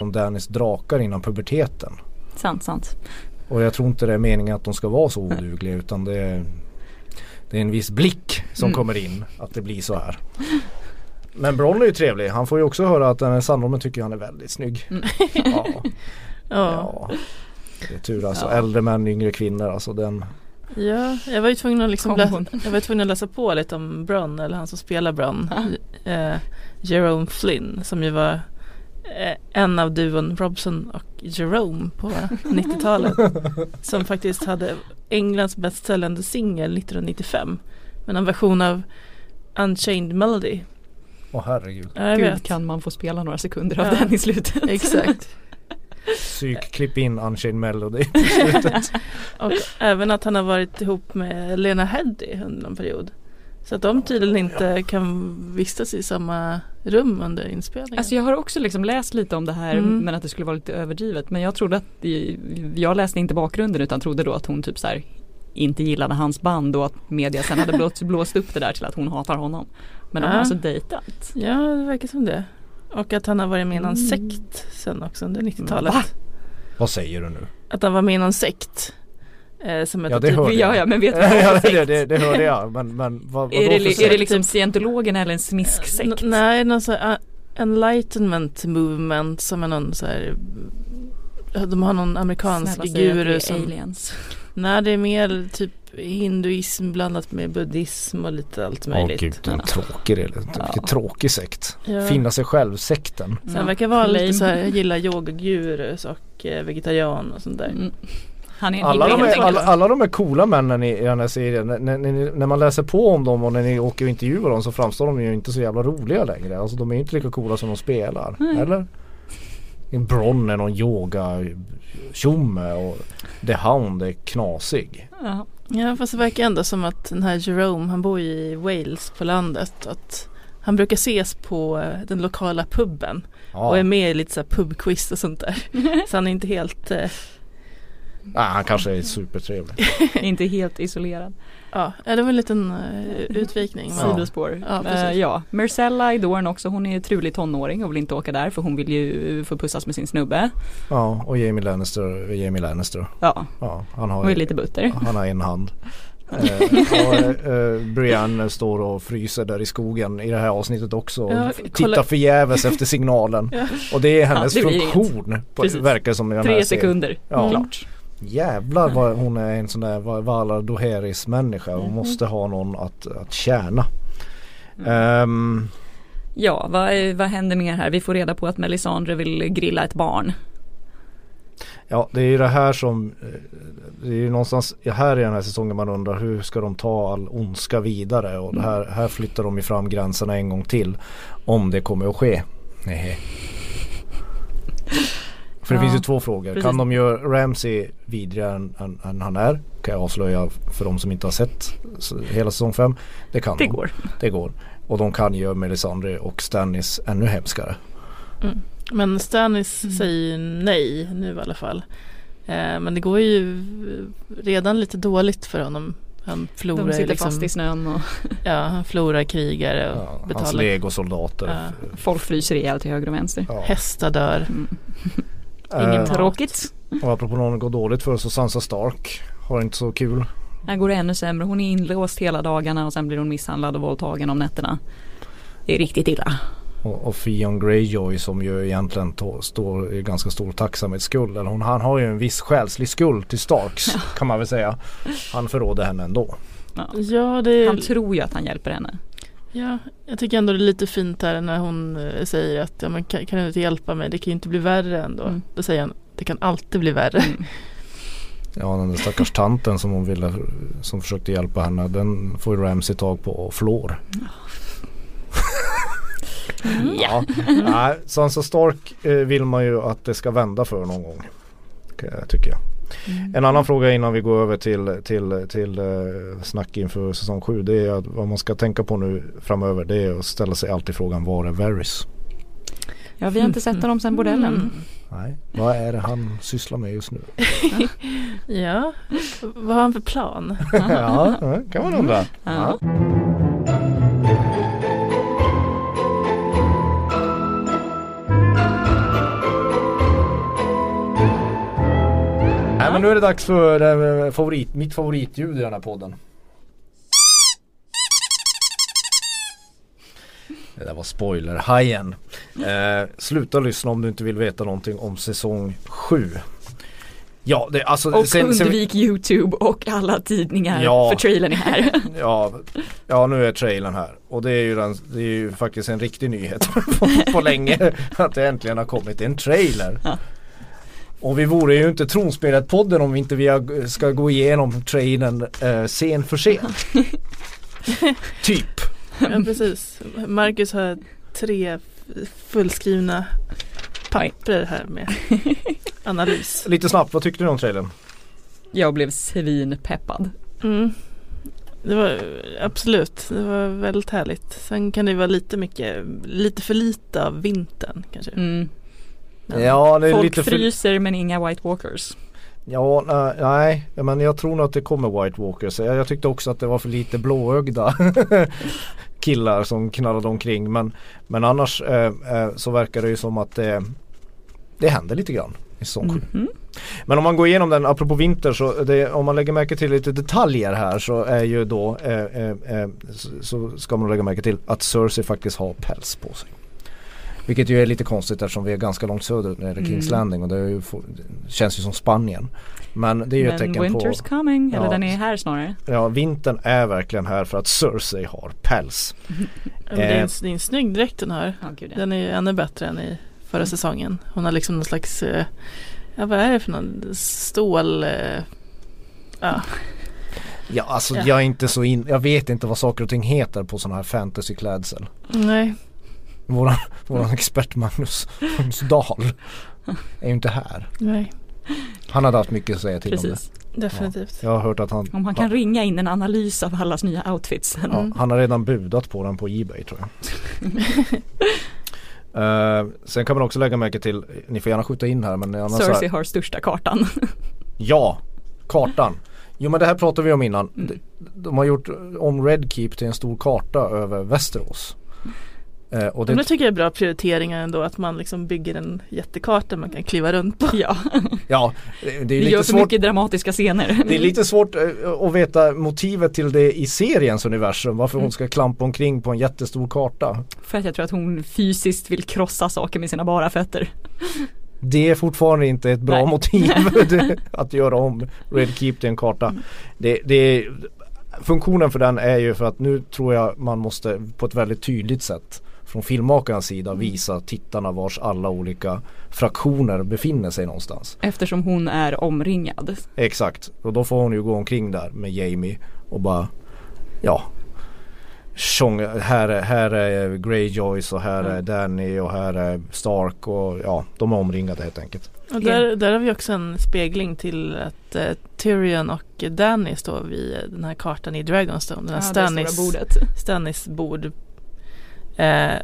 som Dannys drakar innan puberteten. Sant, sant. Och jag tror inte det är meningen att de ska vara så odugliga utan det är, det är en viss blick som Mm. kommer in att det blir så här. Men Bron är ju trevlig. Han får ju också höra att den här sandormen tycker han är väldigt snygg. Mm. <laughs> Ja, ja. Det är tur alltså. Ja. Äldre män, yngre kvinnor. Alltså den. Ja, jag var ju tvungen att, liksom läsa, jag var tvungen att läsa på lite om Bron, eller han som spelar Bron. Eh, Jerome Flynn som ju var en av duon Robson och Jerome på <laughs> 90-talet. som faktiskt hade Englands bäst säljande singel 1995. Men en version av Unchained Melody. Åh herregud. Ja, jag Gud vet. kan man få spela några sekunder av Ja. den i slutet. <laughs> Exakt. Psyk, klipp in Unchained Melody på <laughs> slutet. Och även att han har varit ihop med Lena Headey under någon period. Så att de tydligen inte kan vistas i samma rum under inspelningen. Alltså jag har också liksom läst lite om det här Mm. men att det skulle vara lite överdrivet. Men jag trodde att, jag läste inte bakgrunden utan trodde då att hon typ så här inte gillade hans band och att media sen hade blåst, blåst upp det där till att hon hatar honom. Men de har Ja. alltså dejtat. Ja, det verkar som det. Och att han har varit med i någon Mm. sekt sen också under 90-talet. Va? Vad säger du nu? Att han var med i någon sekt. Eh, som Ja, det typ, hörde jag. Ja, ja men vet <laughs> du vad ja, det, det, det hörde jag. Men, men vad, vad Är det, är det liksom scientologen eller en smisksekt? N- nej, någon så här, enlightenment movement som är någon så här de har någon amerikansk Snälla guru är som aliens. Nej det är mer typ hinduism blandat med buddhism och lite allt Åh möjligt. gud, en tråkig, det är lite- Ja. vilken tråkig sekt. Ja. Finna sig själv-sekten. Så han verkar vara lite så här, gillar yogagurus och eh, vegetarian och sånt där. Mm. Han är Alla de, är, alla, alla de är coola männen i, i den här serien. När, när, man läser på om dem och när ni åker och intervjuar dem så framstår de ju inte så jävla roliga längre. Alltså de är inte lika coola som de spelar. Eller? Bron är någon yoga tjomme och The Hound är knasig. Ja. Ja fast det verkar ändå som att den här Jerome han bor ju i Wales på landet. Att han brukar ses på eh, den lokala puben. Och är Ja. med i lite så här pubquiz och sånt där. <laughs> så han är inte helt eh, Nej, han kanske är supertrevlig. <laughs> Inte helt isolerad. Ja, ja, det var en liten uh, utvikning. Sidospår. Ja, Eh, precis. ja. Marcella i Dorn också, hon är ju trulig tonåring och vill inte åka där för hon vill ju få pussas med sin snubbe. Ja, och Jamie Lannister, Jamie Lannister. Ja, Ja, han hon är har, lite butter. han har en hand. <laughs> Eh, och eh, Brienne står och fryser där i skogen i det här avsnittet också. Och Ja, tittar förgäves efter signalen. <laughs> Ja. Och det är hennes det blir funktion. På, verkar som i den Tre sekunder, Ja. klart. Jävlar vad hon är en sån där Va- Valar Doheris människa. Mhm. Hon måste ha någon att, att tjäna. Mm. Ehm, Ja, vad, vad händer mer här? Vi får reda på att Melisandre vill grilla ett barn. ja det är ju det här som eh, Det är ju någonstans här i den här säsongen man undrar hur ska de ta all ondska vidare och det här, här flyttar de ju fram gränserna en gång till. Om det kommer att ske. Nej. <laughs> För det Ja, finns ju två frågor. precis. Kan de göra Ramsey vidare än, än, än han är? Kan jag avslöja för de som inte har sett hela säsong 5. Det kan Det de. går. Det går. Och de kan göra Melisandre och Stannis ännu hemskare. Men Stannis Mm. säger nej nu i alla fall. Eh, men det går ju redan lite dåligt för honom. Han förlorar De sitter liksom, fast i snön och <laughs> Ja, han förlorar krigare och Ja, hans betalar. legosoldater. Ja. folk fryser ihjäl till höger och vänster. Ja. Hästar dör. <laughs> Ingen Eh. Tråkigt. och apropå någon går dåligt för så Sansa Stark har inte så kul. Här går det ännu sämre. Hon är inlåst hela dagarna och sen blir hon misshandlad och våldtagen om nätterna. Det är riktigt illa. Och, och Theon Greyjoy som ju egentligen står i ganska stor tacksamhetsskuld. Eller hon, han har ju en viss själslig skuld till Starks kan man väl säga. Han förråder henne ändå. Ja. Ja, det är, Han tror ju att han hjälper henne. Ja, jag tycker ändå det är lite fint här när hon eh, säger att ja, men kan, kan du inte hjälpa mig? Det kan ju inte bli värre ändå. Mm. Då säger han det kan alltid bli värre. Mm. Ja den där stackars tanten som hon ville som försökte hjälpa henne. Den får ju Ramsey tag på och flår. Ja. Nej, Sansa Stark eh, vill man ju att det ska vända för någon gång. Tycker jag. En annan fråga innan vi går över till, till, till eh, snack inför säsong 7. Det är att vad man ska tänka på nu framöver. Det är att ställa sig alltid frågan var är Varys? Ja, vi har inte sett honom sedan bordellen. Mm. Nej, vad är det han sysslar med just nu? <laughs> Ja, vad har han för plan? <laughs> ja, ja, kan man undra. Ja. Nej men nu är det dags för eh, favorit, mitt favoritljud i den här podden. Det där var spoilerhajen. Eh, sluta lyssna om du inte vill veta någonting om säsong 7. Ja, det, alltså Och sen- sen- undvik YouTube och alla tidningar Ja. för trailern är här. <laughs> Ja, ja nu är trailern här och det är ju, den, det är ju faktiskt en riktig nyhet <laughs> på, på länge att det äntligen har kommit en trailer. Ja. Och vi vore ju inte Tronspelet-podden om vi inte vi ska gå igenom trailern eh, scen för scen. <laughs> typ. Ja, precis. Marcus har tre fullskrivna papper här med <laughs> analys. Lite snabbt, vad tyckte du om trailern? Jag blev svinpeppad. Mm. Det var absolut, det var väldigt härligt. Sen kan det vara lite mycket, lite för lite av vintern kanske. Mm. Men- Ja, det är Folk lite fryser men inga White Walkers. Ja, nej, men jag tror nog att det kommer White Walkers. Jag, jag tyckte också att det var för lite blåögda <laughs> killar som knallade omkring. Men, men annars eh, eh, så verkar det ju som att det, det händer lite grann i säsong 7. Mhm. Men om man går igenom den, apropå vinter, så det, om man lägger märke till lite detaljer här så är ju då eh, eh, eh, så ska man lägga märke till att Cersei faktiskt har päls på sig. Vilket ju är lite konstigt eftersom vi är ganska långt söderut när det är Kings Mm. Landing och det, ju, det känns ju som Spanien. Men det är ju ett Men tecken winter's på, coming, eller Ja. den är här snarare. ja vintern är verkligen här för att Cersei har päls. <laughs> Men det, är en, Eh. det är en snygg dräkt har. Gud, ja. Den är ju ännu bättre än i förra säsongen. Hon har liksom någon slags, eh, Ja, vad är det för någon stål? Eh, ja. <laughs> Ja alltså Ja. jag är inte så in, jag vet inte vad saker och ting heter på sådana här fantasyklädsel. Nej, Våran, våran expert Magnus, Magnus Dahl är ju inte här. nej, Han hade haft mycket att säga till om Precis. definitivt. det. Jag har hört att han, Om han kan ringa in en analys av allas nya outfits. ja, han har redan budat på den på Ebay tror jag. <laughs> Eh, sen kan man också lägga märke till, ni får gärna skjuta in här men annars Cersei har största kartan. <laughs> Ja, kartan. Jo men det här pratade vi om innan. Mm. De, de har gjort om Red Keep till en stor karta över Västerås. Eh, och Men det, det tycker jag är bra prioriteringar ändå att man liksom bygger en jättekarta man kan kliva runt på. ja, ja, det det är det lite gör för svårt. mycket dramatiska scener. Det är lite svårt eh, att veta motivet till det i seriens universum. Varför Mm. hon ska klampa omkring på en jättestor karta. För att jag tror att hon fysiskt vill krossa saker med sina bara fötter. Det är fortfarande inte ett bra Nej. motiv <laughs> <laughs> det- att göra om Red Keep till en karta. Mm. Det, det, funktionen för den är ju för att nu tror jag man måste på ett väldigt tydligt sätt från filmmakarens sida Mm. visa tittarna vars alla olika fraktioner befinner sig någonstans. Eftersom hon är omringad. Exakt, och då får hon ju gå omkring där med Jamie och bara ja Tjong, här, är- här är Greyjoys och här är Danny och här är Stark och ja de är omringade helt enkelt. Och där, där har vi också en spegling till att eh, Tyrion och Danny står vid den här kartan i Dragonstone. Den här Ja, det Stannis, stora bordet. Stannis bord. Eh,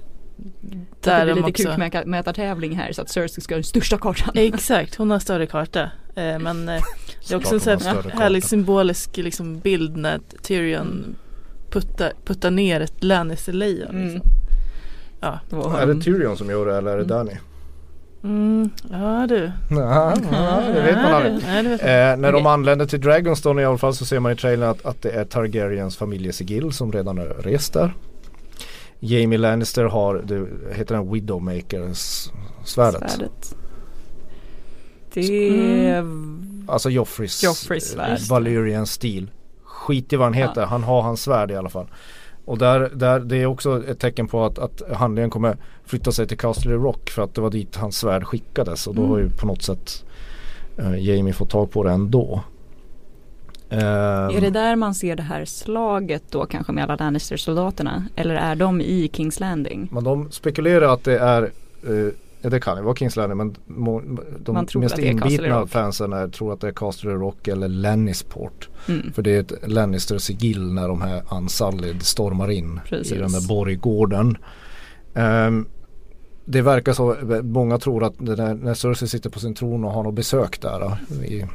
Där det blir lite också, kukmätartävling här så att Cersei ska ha den största kartan. <laughs> Exakt, hon har större karta. Eh, men eh, det är också en sån har här härlig symbolisk liksom, bild när Tyrion puttar, puttar ner ett Lannister-lejon. Mm. Liksom. Ja. Är det Tyrion som gör det eller är det Danny? Mm, ja du. Ja, ja, det vet man aldrig. Eh, när de anländer till Dragonstone i alla fall så ser man i trailern att, att det är Targaryens familjesigill som redan är rest där. Jamie Lannister har, det heter den Widowmakers svärdet. Det Alltså Joffreys, Joffreys eh, svärd. Valyrian stil. Skit i vad han heter, han har hans svärd i alla fall. Och där, där, det är också ett tecken på att, att handlingen kommer flytta sig till Castle Rock för att det var dit hans svärd skickades och då har ju på något sätt eh, Jamie fått tag på det ändå. Ehm, Är det där man ser det här slaget då kanske med alla Lannister-soldaterna? Eller är de i Kings Landing? Men de spekulerar att det är Ja det kan ju vara Kings Landing men må, de mest inbitna fansen är, tror att det är Castle Rock eller Lannisport. Mm. För det är ett Lannister-sigill när de här Unsullied stormar in Precis. i den där borggården. Ehm, det verkar så, många tror att det där, när Cersei sitter på sin tron och har något besök där i,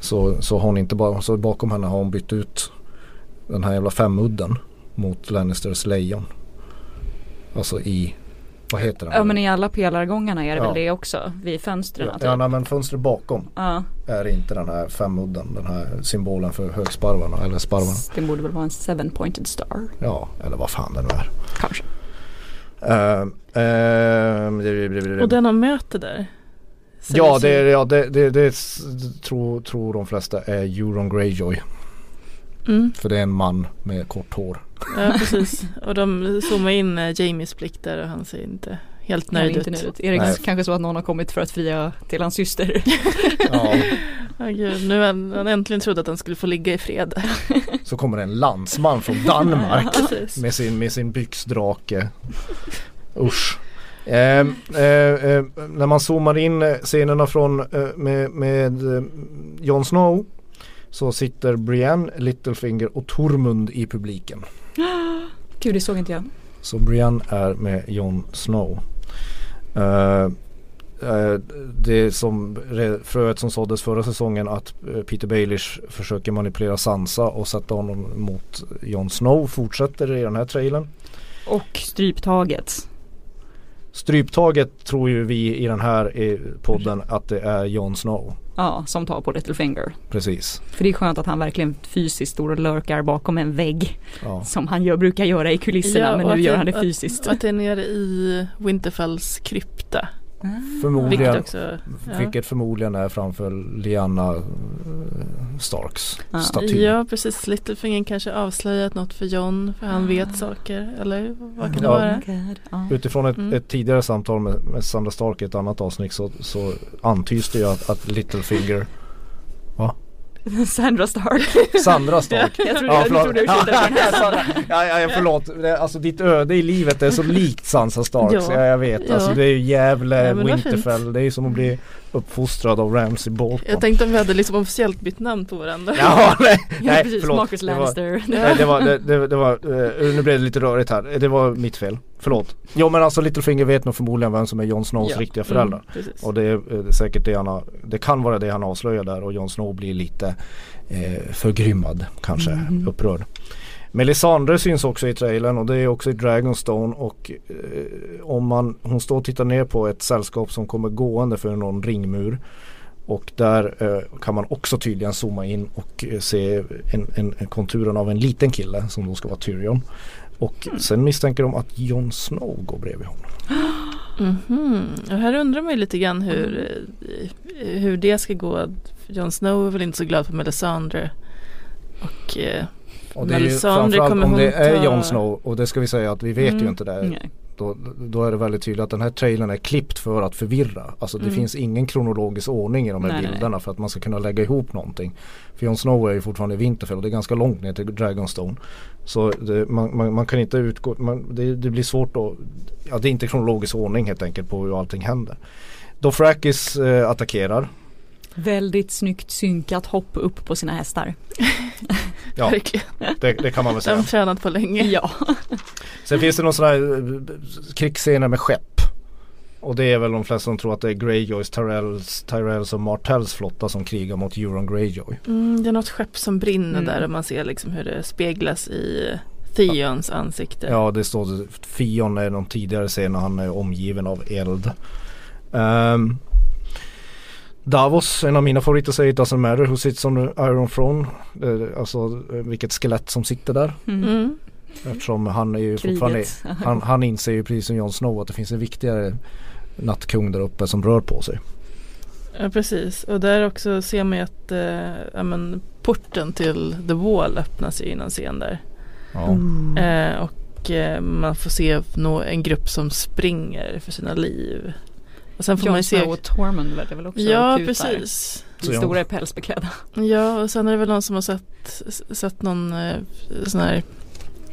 så, så har hon inte bara, så bakom henne har hon bytt ut den här jävla femudden mot Lannisters lejon. Alltså i, vad heter den? Ja men i alla pelargångarna är det Ja. väl det också? Vid fönstren ja, typ. ja, nej, men fönstret bakom Ja, är inte den här femudden, den här symbolen för högsparvarna eller sparvarna. det borde väl vara en seven pointed star. Ja, eller vad fan det nu är. Kanske. Det- det- det- Och den de möter där. Ja, det, ja det, det, det tror, tror de flesta är Euron Greyjoy. Mm, För det är en man med kort hår. ja precis. Och de zoomar in eh, Jamies blick där och han ser inte helt nöjd inte ut. nöjd ut. Är det Nej. kanske så att någon har kommit för att fria till hans syster? <laughs> Ja, Ja, gud, nu har han han äntligen trodde att han skulle få ligga i fred. så kommer en landsman från Danmark Precis. med sin, med sin byxdrake. Usch. Ehm, eh, eh, när man zoomar in eh, scenerna från eh, med, med eh, Jon Snow så sitter Brienne, Littlefinger och Tormund i publiken. <gasps> Gud, det såg inte jag. Så Brienne är med Jon Snow. Eh, det som fröet som såddes förra säsongen att Peter Baelish försöker manipulera Sansa och sätta honom mot Jon Snow fortsätter i den här trailern. Och stryptaget. Stryptaget tror ju vi i den här eh, podden att det är Jon Snow. Ja, som tar på Littlefinger. Precis. För det är skönt att han verkligen fysiskt står och lurkar bakom en vägg. Ja. Som han gör, brukar göra i kulisserna men och nu att gör han det att- fysiskt. Och att det är nere i Winterfells krypta. Vilket Förmodligen, också, ja. vilket förmodligen är framför Liana eh, Starks Ja. staty. Ja precis, Littlefinger kanske avslöjat något för John för han vet saker eller vad kan det vara? God. Ja. Utifrån ett, Mm. ett tidigare samtal med, med Sandra Stark i ett annat avsnitt så, så antyds det ju att, att Littlefinger <laughs> Sandra Stark. Sandra Stark <laughs> Jag trodde, Ja, jag förlåt. trodde den här <laughs> Sandra. ja, ja, ja, förlåt. Alltså ditt öde i livet är så likt Sansa Starks. Ja. Ja. jag vet. Alltså Ja. det är ju Gävle, Winterfell. Det är ju som att bli uppfostrad av Ramsay Bolton. Jag tänkte om vi hade liksom officiellt bytt namn på varandra. Ja, nej, <laughs> nej precis, förlåt. Marcus Det var, Lannister. <laughs> nej, det var, det, det, det var eh, nu blev det lite rörigt här. Det var mitt fel. Förlåt. Jo men alltså Littlefinger vet nog förmodligen vem som är Jon Snows Ja. riktiga föräldrar. Mm. Och det är eh, säkert det han har, det kan vara det han avslöjar där och Jon Snow blir lite eh, förgrymmad kanske, Mhm. upprörd. Melisandre syns också i trailern och det är också i Dragonstone och eh, om man, hon står och tittar ner på ett sällskap som kommer gående för någon ringmur. Och där eh, kan man också tydligen zooma in och eh, se en, en, en konturen av en liten kille som då ska vara Tyrion. Och sen misstänker de att Jon Snow går bredvid honom. <gasps> Mhm. Och här undrar man ju lite grann hur, eh, hur det ska gå. Jon Snow är väl inte så glad på Melisandre. Och eh, Och det är ju framförallt om det hon är ta- Jon Snow och det ska vi säga att vi vet ju Mm. inte det. Nej. Då, då är det väldigt tydligt att den här trailern är klippt för att förvirra. Alltså det Mm. finns ingen kronologisk ordning i de här Nej, nej, bilderna för att man ska kunna lägga ihop någonting. För Jon Snow är ju fortfarande i Winterfell och det är ganska långt ner till Dragonstone. Så det, man, man, man kan inte utgå, man, det, det blir svårt att, ja det är inte kronologisk ordning helt enkelt på hur allting händer. Dothrakis eh, attackerar. Väldigt snyggt synkat hopp upp på sina hästar. Ja, <laughs> det, det kan man väl har säga. de tränat på länge. Ja. Sen finns det någon sån här eh, krigsscener med skepp. Och det är väl de flesta som tror att det är Greyjoys, Tyrells, Tyrells och Martells flotta som krigar mot Euron Greyjoy. Mm, det är något skepp som brinner Mm. där och man ser liksom hur det speglas i Theons ansikte. Ja det står Fion är någon tidigare scen när han är omgiven av eld. Ehm, Davos, en av mina favoriter säger It doesn't matter who sits on the Iron Throne. Alltså vilket skelett som sitter där. Mm. Mm. Eftersom han är ju fortfarande Kriget. <laughs> han, han inser ju precis som Jon Snow att det finns en viktigare nattkung där uppe som rör på sig. Ja precis och där också ser man ju att eh, men, porten till The Wall öppnas ju innan scen där. Ja. Mm. Eh, och eh, man får se nå en grupp som springer för sina liv. Och sen får man Jon ju se Snow och Tormund verkar väl också Ja kutar. precis. Så De stora är pälsbeklädda. Ja och sen är det väl någon som har sett, sett någon eh, sån här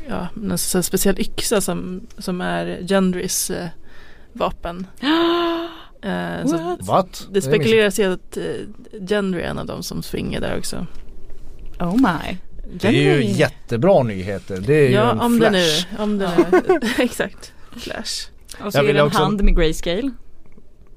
Ja, någon sån här speciell yxa som, som är Gendrys eh, vapen. <gasps> Eh, What? What? det spekuleras ju att eh, Gendry är en av dem som springer där också. Oh my. Det är ju jättebra nyheter. Det är ju Ja en om flash. det nu, om det nu, <laughs> exakt. Flash. Och så Jag är det en också- hand med grayscale.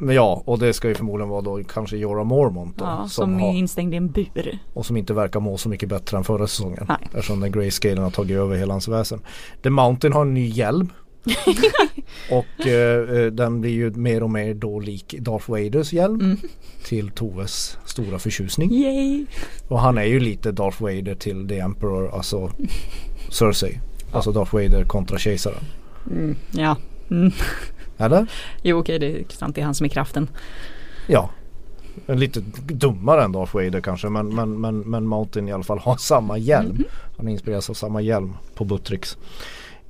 Men ja, och det ska ju förmodligen vara då kanske Jorah Mormont då, Ja, som som har, är instängd i en bur. och som inte verkar må så mycket bättre än förra säsongen. Nej. Eftersom den grayscalen har tagit över hela hans väsen. The Mountain har en ny hjälm. <laughs> och eh, eh, den blir ju mer och mer då lik Darth Vaders hjälm. Mm. Till Toves stora förtjusning. Yay! Och han är ju lite Darth Vader till The Emperor, alltså <laughs> Cersei. Alltså Darth Vader kontra kejsaren. Mm. Ja. Mm. Eller? Jo okej det är sant det är han som är kraften. Ja. En lite dummare än Darth Vader kanske men, men, men, men Mountain i alla fall har samma hjälm. Mhm. Han inspireras av samma hjälm på Buttricks.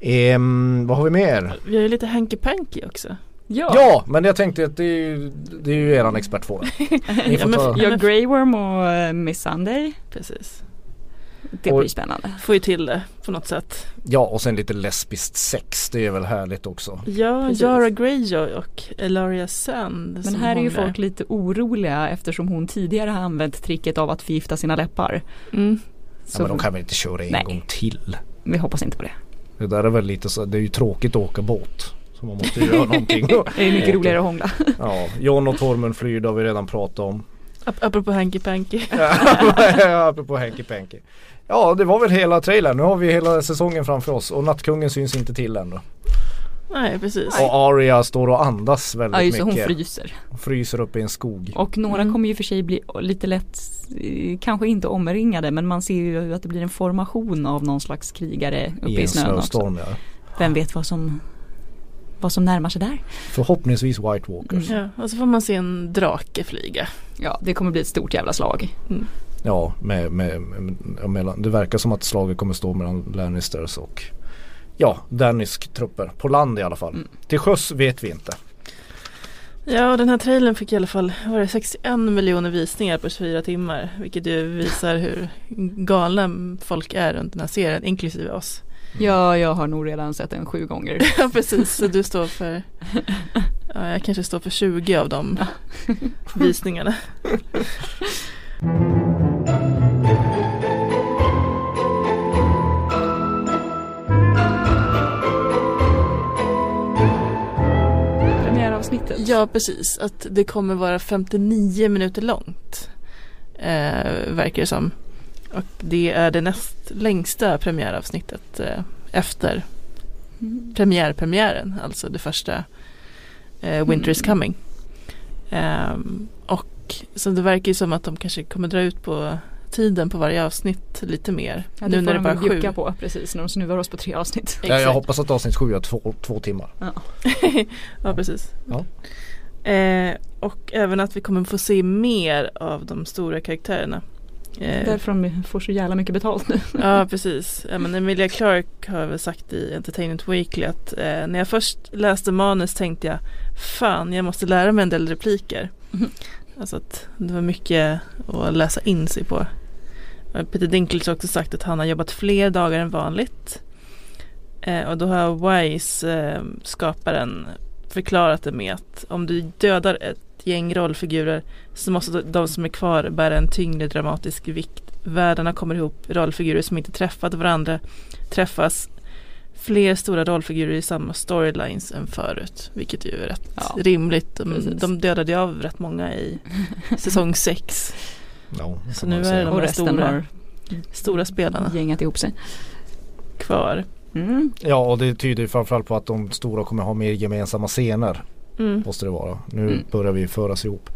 Ehm, vad har vi mer? Vi har ju lite Hanky Panky också. Ja! Ja, men jag tänkte att det är ju, det är ju eran expertfråga. <laughs> Ni Ja, får men Ja, Grey Worm och eh, Miss Sunday. Precis. Det Och- blir spännande. Får ju till det på något sätt. ja och sen lite lesbiskt sex. Det är väl härligt också. Ja. Yara Greyjoy och Elaria Sand. Men här är ju folk lite oroliga eftersom hon tidigare har använt tricket av att förgifta sina läppar. Mm. Ja, Så men de kan väl inte köra en Nej. gång till? vi hoppas inte på det. Det där är väl lite så, det är ju tråkigt att åka båt. Så man måste ju göra <laughs> någonting. Det är mycket roligare att hångla. <laughs> Ja, John och Tormund flyr, det har vi redan pratat om. Ap- apropå Hanky Panky. <laughs> Apropå Hanky Panky. Ja, det var väl hela trailern. Nu har vi hela säsongen framför oss och Nattkungen syns inte till ännu. Nej, precis. Och Arya står och andas väldigt Ja just det, hon mycket. fryser. Hon fryser uppe i en skog. Och några Mm. kommer ju för sig bli lite lätt, eh, kanske inte omringade men man ser ju att det blir en formation av någon slags krigare uppe I i, snön också. snöstorm ja. Vem vet vad som, vad som närmar sig där? Förhoppningsvis White Walkers. Mm. Ja, och så får man se en drake flyga. Ja, det kommer bli ett stort jävla slag. Mm. Ja, med, med, med, mellan, det verkar som att slaget kommer stå mellan Lannisters och ja, Danisk-trupper. På land i alla fall. Mm. Till sjöss vet vi inte. Ja, och den här trailern fick i alla fall var det 61 miljoner visningar på 24 timmar. Vilket ju visar hur galna folk är runt den här serien, inklusive oss. Ja, jag har nog redan sett den sju gånger. <laughs> Ja, precis. Så du står för, ja, jag kanske står för 20 av de visningarna. <laughs> Ja, precis. Att det kommer vara 59 minuter långt. Eh, verkar det som. Och det är det näst längsta premiäravsnittet eh, efter Mm. premiärpremiären. Alltså det första eh, Winter is Mm. coming. Ehm, och så det verkar ju som att de kanske kommer dra ut på tiden på varje avsnitt lite mer. Ja, det nu får när det de bara sju. bjucka på precis när de snuvar oss på tre avsnitt. Ja, jag hoppas att avsnitt sju är två, två timmar. <laughs> ja, precis. Ja. Eh, och även att vi kommer få se mer av de stora karaktärerna. Eh, Därför de får så jävla mycket betalt nu. <laughs> ja, precis. Ja, men Emilia Clarke har väl sagt i Entertainment Weekly att eh, när jag först läste manus tänkte jag fan, jag måste lära mig en del repliker. Mhm. Alltså att det var mycket att läsa in sig på. Peter Dinklage har också sagt att han har jobbat fler dagar än vanligt. Eh, och då har Wise, eh, skaparen, förklarat det med att om du dödar ett gäng rollfigurer så måste de som är kvar bära en tyngre dramatisk vikt. Världarna kommer ihop, rollfigurer som inte träffat varandra träffas. Fler stora rollfigurer i samma storylines än förut. Vilket ju är rätt Ja, rimligt. De, precis. de dödade ju av rätt många i <laughs> säsong 6. Ja, det Så nu är de här resten stora, har stora spelarna gängat ihop sig. kvar. Mm. Ja och det tyder ju framförallt på att de stora kommer ha mer gemensamma scener. Mm. Måste det vara. Nu Mm. börjar vi föras ihop.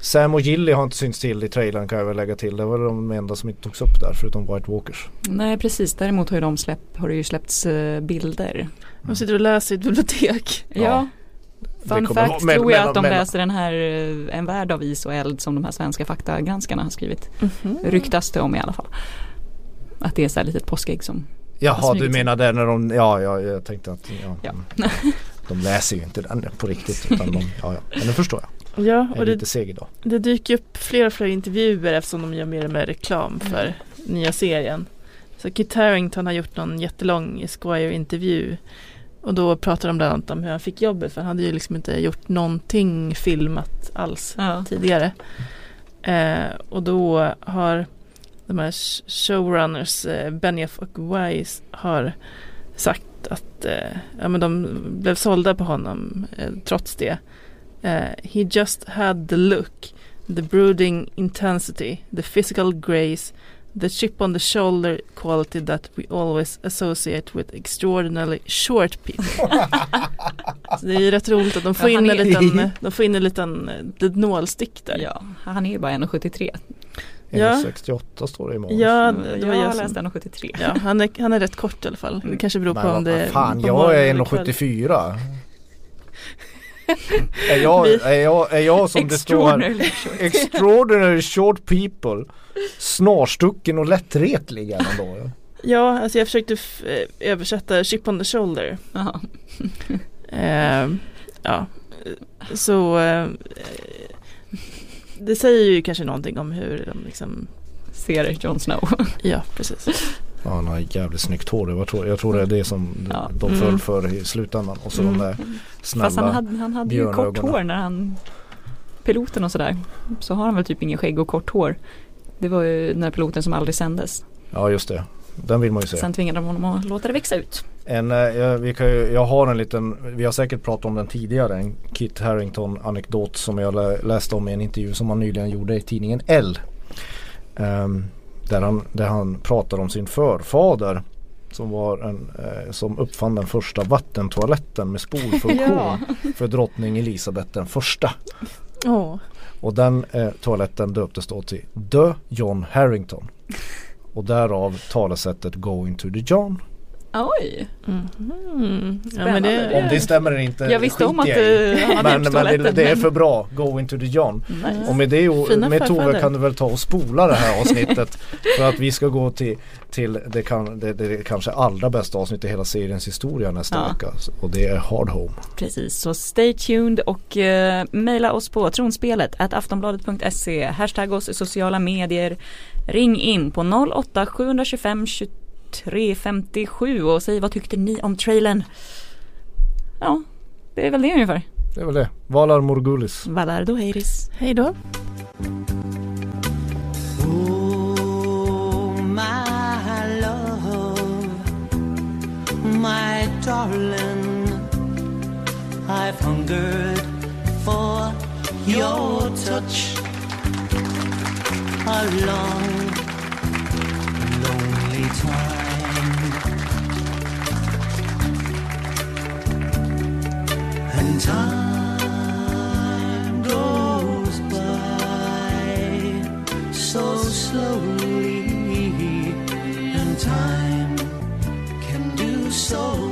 Sam och Gilly har inte synts till i trailern kan jag väl lägga till. Det var de enda som inte togs upp där förutom White Walkers. Nej precis, däremot har, de släpp, har det ju släppts eh, bilder. De sitter och läser i ett bibliotek. Ja. Ja. Fun fact vara- men- tror jag men- att de men- läser den här eh, En värld av is och eld som de här svenska faktagranskarna har skrivit. Mhm. Ryktas det om i alla fall. Att det är så här litet påskägg som Jaha du menar det när de, ja, ja jag tänkte att ja, Ja. <laughs> mm. De läser ju inte den på riktigt utan de, ja ja. Men nu förstår jag. Ja, och det, det dyker upp fler och fler intervjuer eftersom de gör mer och mer reklam för nya serien. Så Kit Harington har gjort någon jättelång Esquire-intervju och då pratar de bland annat om hur han fick jobbet för han hade ju liksom inte gjort någonting filmat alls ja. tidigare. Eh, och då har de här sh- showrunners, eh, Benioff och Wise har sagt att eh, ja, men de blev sålda på honom eh, trots det. Eh, he just had the look, the brooding intensity, the physical grace, the chip on the shoulder quality that we always associate with extraordinarily short people. <laughs> Så det är ju rätt roligt att de får Ja, in en är- liten, de får in en liten nålstick där. ja, han är ju bara 1,73. Ja. 68 står det i mål. Ja, jag det var har jag läst som, 1,73. ja han, är, han är rätt kort i alla fall. Det kanske beror på om det fan, på jag är eller kväll. 1,74. <laughs> är, jag, är, jag, är jag som det står här. Extraordinary short people Snarstucken och lättretlig är man då. Ja, alltså jag försökte eh, översätta chip on the shoulder. Eh, ja, så eh, det säger ju kanske någonting om hur de liksom, Ser Jon Snow. <laughs> ja precis. Ja han har jävligt snyggt hår. Jag tror, jag tror det är det som Ja. de föll Mm. för i slutändan. Och så Mm. de där snälla. Fast han hade, han hade ju kort hår när han Piloten och sådär Så har han väl typ ingen skägg och kort hår Det var ju den här piloten som aldrig sändes Ja just det. Den vill man ju se. Sen tvingade de honom att låta det växa ut En, eh, jag, vi kan ju, jag har en liten, vi har säkert pratat om den tidigare, en Kit Harington anekdot som jag lä, läste om i en intervju som han nyligen gjorde i tidningen L. Ehm, där, han, där han pratar om sin förfader som var en, eh, som uppfann den första vattentoaletten med spolfunktion <laughs> Ja. för drottning Elisabeth den första. Åh, Och den eh, toaletten döptes då till The John Harrington. Och därav talesättet Going to the John. Oj, Mm. Ja, Spännande. men det, Om det stämmer eller inte jag visste om att du hade Men, men det, det är för bra, go into the John. Nice. Och med det Fina med Tove kan du väl ta och spola det här avsnittet <laughs> för att vi ska gå till, till det, kan, det, det kanske allra bästa avsnittet i hela seriens historia nästa Ja. vecka och det är Hard Home. Precis, så stay tuned och uh, mejla oss på tronspelet at aftonbladet.se, hashtag oss i sociala medier, ring in på 08 725 23 57 och säg vad tyckte ni om trailern? Ja, det är väl det ungefär. Det är väl det. Valar Morgulis. Valardo Heiris. hej då. Oh, my love, my darling, I've hungered for your touch a long, lonely time. And time goes by so slowly, and time can do so